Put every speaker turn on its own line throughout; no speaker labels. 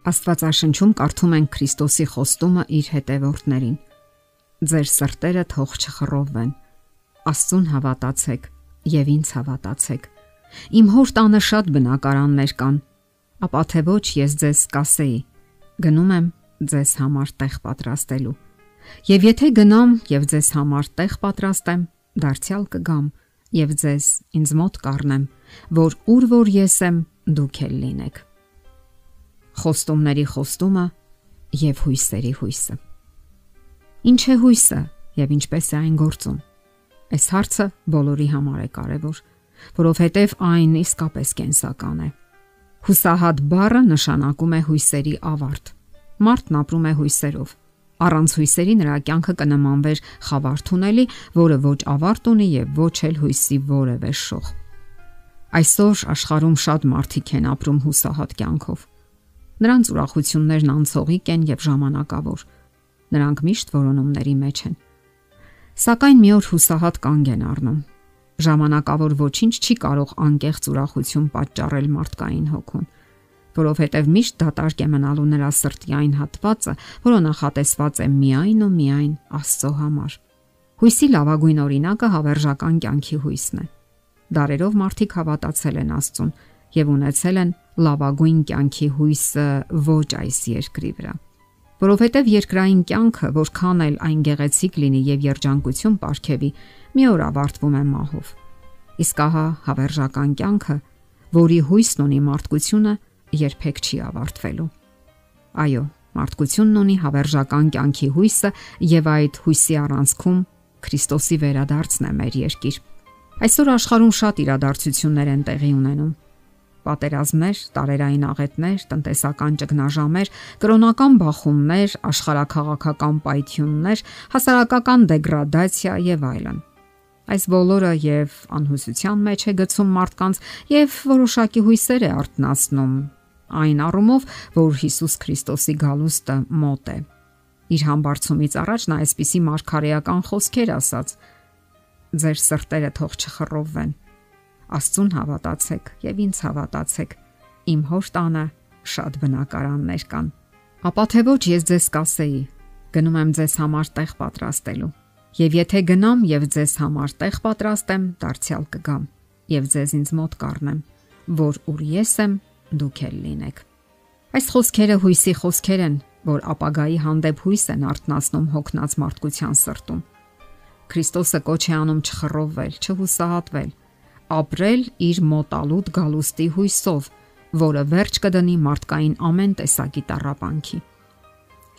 Աստվածաշնչում կարդում ենք Քրիստոսի խոստումը իր հետևորդներին. Ձեր սրտերը թող չխռովվեն։ Աստծուն հավատացեք եւ ինձ հավատացեք։ Իմ հոր տանը շատ բնակարաններ կան, ապա թե ոչ ես ձեզ կասեի. գնում եմ ձեզ համար տեղ պատրաստելու։ Եվ եթե գնամ եւ ձեզ համար տեղ պատրաստեմ, դարձյալ կգամ եւ ձեզ ինձ մոտ կառնեմ, որ ուր որ ես եմ, դուք էլ լինեք խոստումների խոստումը եւ հույսերի հույսը։ Ինչ է հույսը եւ ինչպես է այն գործում։ Այս հարցը բոլորի համար է կարևոր, որովհետեւ այն իսկապես կենսական է։ Հուսահատ բառը նշանակում է հույսերի ավարտ։ Մարդն ապրում է հույսերով։ Առանց հույսերի նրա կյանքը կնմանվեր խավարթ ունելի, որը ոչ ավարտ ունի եւ ոչ էլ հույսի որևէ շող։ Այսօր աշխարհում շատ մարդիկ են ապրում հուսահատ կյանքով։ Նրանց ուրախություններն անցողիկ են եւ ժամանակավոր։ Նրանք միշտ որոնումների մեջ են։ Սակայն մի օր հուսահատ կանգ են առնում։ Ժամանակավոր ոչինչ չի կարող անկեղծ ուրախություն պատճառել մարդկային հոգուն, որովհետև միշտ դատարկ է մնալու նրա սրտի այն հատվածը, որը նախատեսված է միայն ու միայն Աստծո համար։ Հույսի լավագույն օրինակը հավերժական կյանքի հույսն է։ Դարերով մարդիկ հավատացել են Աստծուն եւ ունեցել են լավագույն կյանքի հույսը ոչ այս երկրի վրա որովհետև երկրային կյանքը, որքան էլ այն գեղեցիկ լինի եւ երջանկություն ապարգևի, մի օր ավարտվում է մահով։ Իսկ ահա հավերժական կյանքը, որի հույսն ունի մարդկությունը, երբեք չի ավարտվելու։ Այո, մարդկությունն ունի հավերժական կյանքի հույսը եւ այդ հույսի առանցքում Քրիստոսի վերադարձն է մեր երկիր։ Այսօր աշխարհում շատ իրադարձություններ են տեղի ունենում պատերազմներ, տարերային աղետներ, տնտեսական ճգնաժամեր, կրոնական բախումներ, աշխարհակաղակական պայթյուններ, հասարակական դեգրադացիա եւ այլն։ Այս բոլորը եւ անհուսության մեջ է գցում մարդկանց եւ որոշակի հույսեր է արտնասնում այն առումով, որ Հիսուս Քրիստոսի գալուստը մոտ է։ Իր համբարձումից առաջ նա այսպիսի մարգարեական խոսքեր ասաց. Ձեր սրտերը թող չխռովվեն Աստծուն հավատացեք եւ ինձ հավատացեք։ Իմ հոր տանը շատ բնակարաններ կան։ Ապա թե ոչ ես ձեզ կասեի, գնում եմ ձեզ համար տեղ պատրաստելու։ Եվ եթե գնամ եւ ձեզ համար տեղ պատրաստեմ, դարձյալ կգամ եւ ձեզ ինձ մոտ կառնեմ, որ ուր ես եմ, դուք էլ լինեք։ Այս խոսքերը հույսի խոսքեր են, որ ապագայի հանդեպ հույս են արտնասնում հոգնած մարդկության սրտում։ Քրիստոսը կոչ է անում չխռովվել, չհուսահատվել, ապրել իր մոտալուտ գալուստի հույսով, որը վերջ կդնի մարդկային ամեն տեսակի տարապանքի։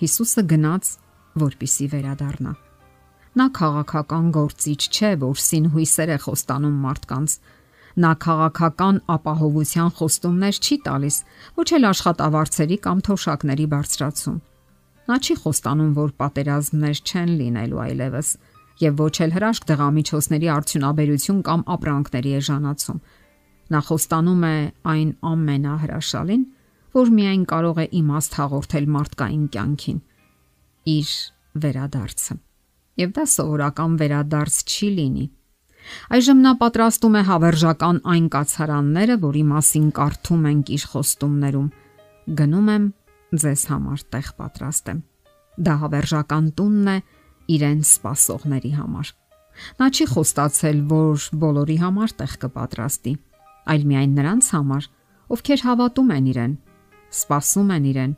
Հիսուսը գնաց, որպիսի վերադառնա։ Նա քաղաքական գործիչ չէ, որ սին հույսեր է խոստանում մարդկանց։ Նա քաղաքական ապահովության խոստումներ չի տալիս, ոչ էլ աշխատավարձերի կամ թոշակների բարձրացում։ Նա չի խոստանում, որ պատերազմներ չեն լինելու այլևս, այլ եւ ոչ էլ հրաշք դղամիջոցների արդյունաբերություն կամ ապրանքների էժանացում։ Նա խոստանում է այն ամենահրաշալին, որ միայն կարող է իմաստ հաղորդել մարդկային կյանքին՝ իր վերադարձը։ Եվ դա սովորական վերադարձ չի լինի։ Այժմ նա պատրաստում է հավերժական այն կացարանները, որի մասին կարդում ենք իր խոստումներում։ Գնում եմ ձեզ համար տեղ պատրաստեմ։ Դա հավերժական տունն է, իրեն սпасողների համար։ Նա չի խոստացել, որ բոլորի համար տեղ կպատրաստի, այլ միայն նրանց համար, ովքեր հավատում են իրեն, սпасում են իրեն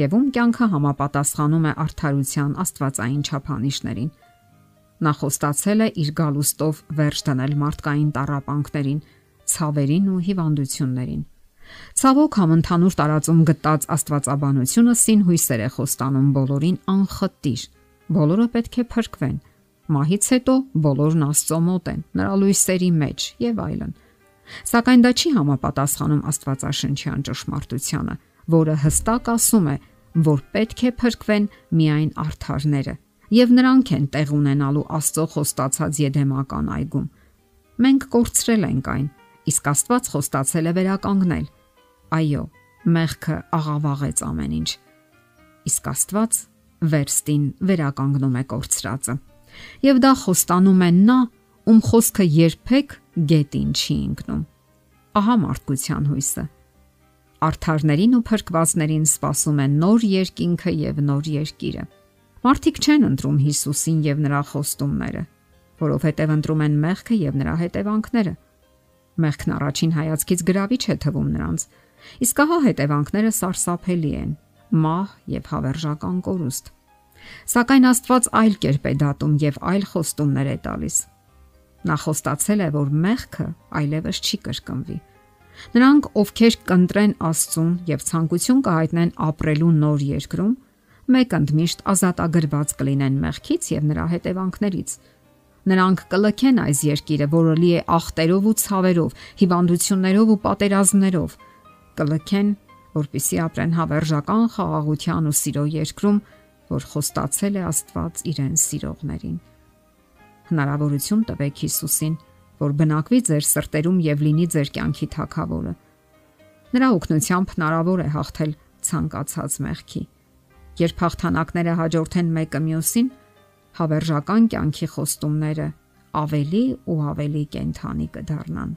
եւ ում կյանքը համապատասխանում է արդարության աստվածային չափանիշներին։ Նա խոստացել է իր գալուստով վերջ դնել մարդկային տարապանքներին, ցավերին ու հիվանդություններին։ Ցավոք համընդհանուր տարածում գտած աստվածաբանությունը սին հույսեր է խոստանում բոլորին անխտիր Բոլորը պետք է փրկվեն։ Մահից հետո բոլորն Աստծո մոտ են, նրա լույսերի մեջ եւ այլն։ Սակայն դա չի համապատասխանում Աստվածաշնչյան ճշմարտությանը, որը հստակ ասում է, որ պետք է փրկվեն միայն արթարները, եւ նրանք են տեղ ունենալու Աստծո խոստացած Եդեմական այգում։ Մենք կորցրել ենք այն, իսկ Աստված խոստացել է վերականգնել։ Այո, մեղքը աղավաղեց ամեն ինչ։ Իսկ Աստված վերստին վերականգնում է կորցրածը։ Եվ դա խոստանում է նա, ում խոսքը երբեք գետին չի ընկնում։ Ահա մարդկության հույսը։ Արթարներին ու փրկվածներին սпасում է նոր երկինքը եւ նոր երկիրը։ Մարդիկ չեն ընտրում Հիսուսին եւ նրա խոստումները, որովհետեւ ընտրում են մեղքը եւ նրա հետևանքները։ Մեղքն առաջին հայացքից գրավիչ է թվում նրանց, իսկ ահա հետևանքները սարսափելի են մահ եւ հավերժական կորուստ։ Սակայն Աստված այլ կերպ է դատում եւ այլ խոստումներ է տալիս։ Նա խոստացել է, որ մեղքը այլևս չի կրկնվի։ Նրանք, ովքեր կընտրեն Աստծուն եւ ցանկություն կհայտնեն ապրելու նոր երկրում, մեկ ընդմիշտ ազատագրված կլինեն մեղքից եւ նրա հետևանքներից։ Նրանք կլքեն այս երկիրը, որը լի է ախտերով ու ցավերով, հիվանդություններով ու պատերազմներով։ Կլքեն, որpիսի ապրեն հավերժական խաղաղության ու սիրո երկրում, որ խոստացել է Աստված իրեն սիրողներին։ Հնարավորություն տվեք Հիսուսին, որ բնակվի ձեր սրտերում եւ լինի ձեր կյանքի թակավորը։ Նրա օգնությամբ հնարավոր է հաղթել ցանկացած մեղքի։ Երբ հաղթանակները հաջորդեն մեկը մյուսին, հավերժական կյանքի խոստումները ավելի ու ավելի կենթանի կդառնան։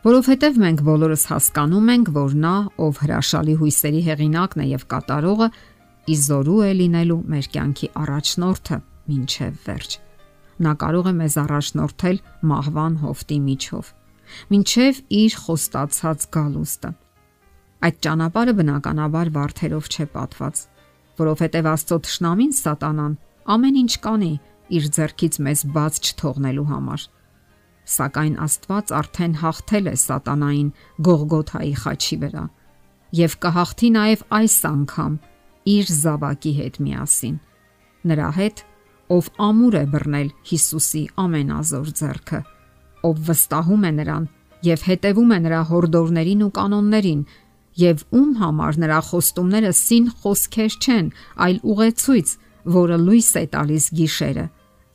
Որովհետև մենք բոլորս հասկանում ենք, որ նա, ով հրաշալի հույսերի հեղինակն է եւ կատարողը, իզորու է լինելու մեր կյանքի առաջնորդը միայն վերջ նա կարող է մեզ առաջնորդել մահվան հովտի միջով, ինչև իր խոստացած գալուստը։ Այդ ճանապարհը բնականաբար վարդերով չէ պատված, որովհետև Աստծո ճշնամին Սատանան ամեն ինչ կանի իր ձեռքից մեզ բաց չթողնելու համար։ Սակայն Աստված արդեն հաղթել է Սատանային Գողգոթայի խաչի վրա եւ կհաղթի նաեւ այս անգամ իր զավակի հետ միասին։ Նրա հետ, ով ամուր է բռնել Հիսուսի ամենազոր ձեռքը, ով վստահում է նրան եւ հետևում է նրա հորդորներին ու կանոններին, եւ ում համար նրա խոստումները սին խոսքեր չեն, այլ ուղեցույց, որը լույս է տալիս գիշերը,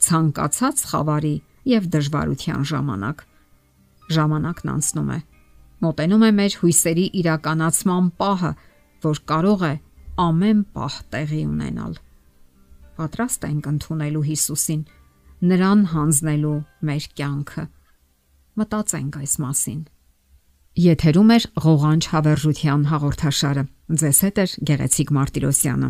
ցանկացած խավարի եւ դժվարության ժամանակ։ Ժամանակն անցնում է։ Մոտենում է մեր հույսերի իրականացման պահը, որ կարող է ամեն պահ տեղի ունենալ պատրաստ ենք ընդունելու Հիսուսին, նրան հանձնելու մեր կյանքը։ Մտածենք այս մասին։ Եթերում է ղողանջ հավերժության հաղորդաշարը։ Ձեզ հետ է Գեղեցիկ Մարտիրոսյանը։